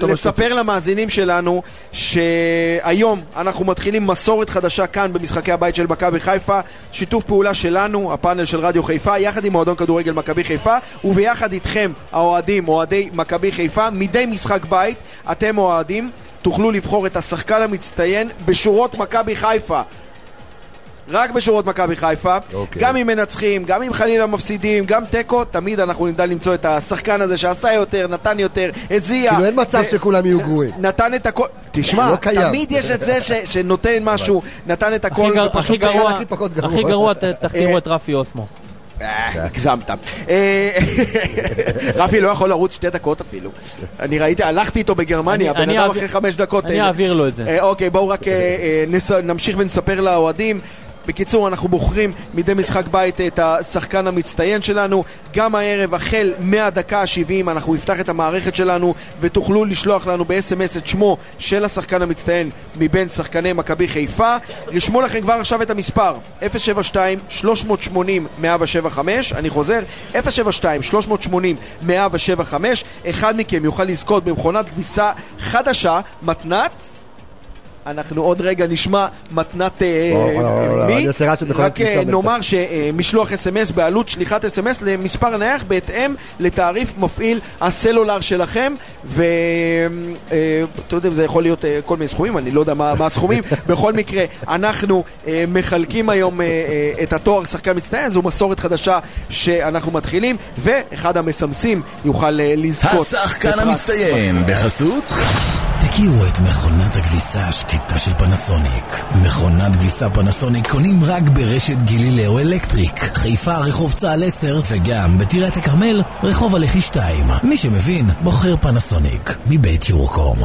ולספר למאזינים שלנו שהיום אנחנו מתחילים מסורת חדשה כאן במשחקי הבית של מכבי חיפה. שיתוף פעולה שלנו, הפאנל של רדיו חיפה יחד עם מועדון כדורגל מכבי חיפה וביחד איתכם האוהדים, אוהדי מכבי חיפה מדי משחק בית אתם אוהדים תוכלו לבחור את השחקן המצטיין בשורות מכבי חיפה רק בשורות מכבי חיפה, okay. גם אם מנצחים, גם אם חלילה מפסידים, גם תיקו, תמיד אנחנו נדע למצוא את השחקן הזה שעשה יותר, נתן יותר, הזיע. כאילו אין מצב ו... שכולם יהיו גרועים. נתן את הכל, תשמע, לא תמיד יש את זה ש... שנותן משהו, נתן את הכל, הכי, גר... הכי גרוע, הכי גרוע תחתימו את רפי אוסמו. הגזמת. רפי לא יכול לרוץ שתי דקות אפילו. אני ראיתי, הלכתי איתו בגרמניה, בן אדם אחרי חמש דקות. אני אעביר לו את זה. אוקיי, בואו רק נמשיך ונספר לאוהדים. בקיצור, אנחנו בוחרים מדי משחק בית את השחקן המצטיין שלנו. גם הערב, החל מהדקה ה-70, אנחנו נפתח את המערכת שלנו ותוכלו לשלוח לנו ב-SMS את שמו של השחקן המצטיין מבין שחקני מכבי חיפה. רשמו לכם כבר עכשיו את המספר 072-380-175, אני חוזר, 072-380-175. אחד מכם יוכל לזכות במכונת כביסה חדשה, מתנת אנחנו עוד רגע נשמע מתנת מי, רק נאמר שמשלוח אס.אם.אס בעלות שליחת אס.אם.אס למספר נייח בהתאם לתעריף מפעיל הסלולר שלכם ואתה יודע, זה יכול להיות כל מיני סכומים, אני לא יודע מה הסכומים. בכל מקרה, אנחנו מחלקים היום את התואר שחקן מצטיין, זו מסורת חדשה שאנחנו מתחילים ואחד המסמסים יוכל לזכות השחקן המצטיין בחסות תכירו את מכונת הכביסה השקטה של פנסוניק. מכונת כביסה פנסוניק קונים רק ברשת גילילאו אלקטריק. חיפה רחוב צהל 10 וגם בטירת הכרמל רחוב הלכי 2. מי שמבין בוחר פנסוניק מבית יורקום.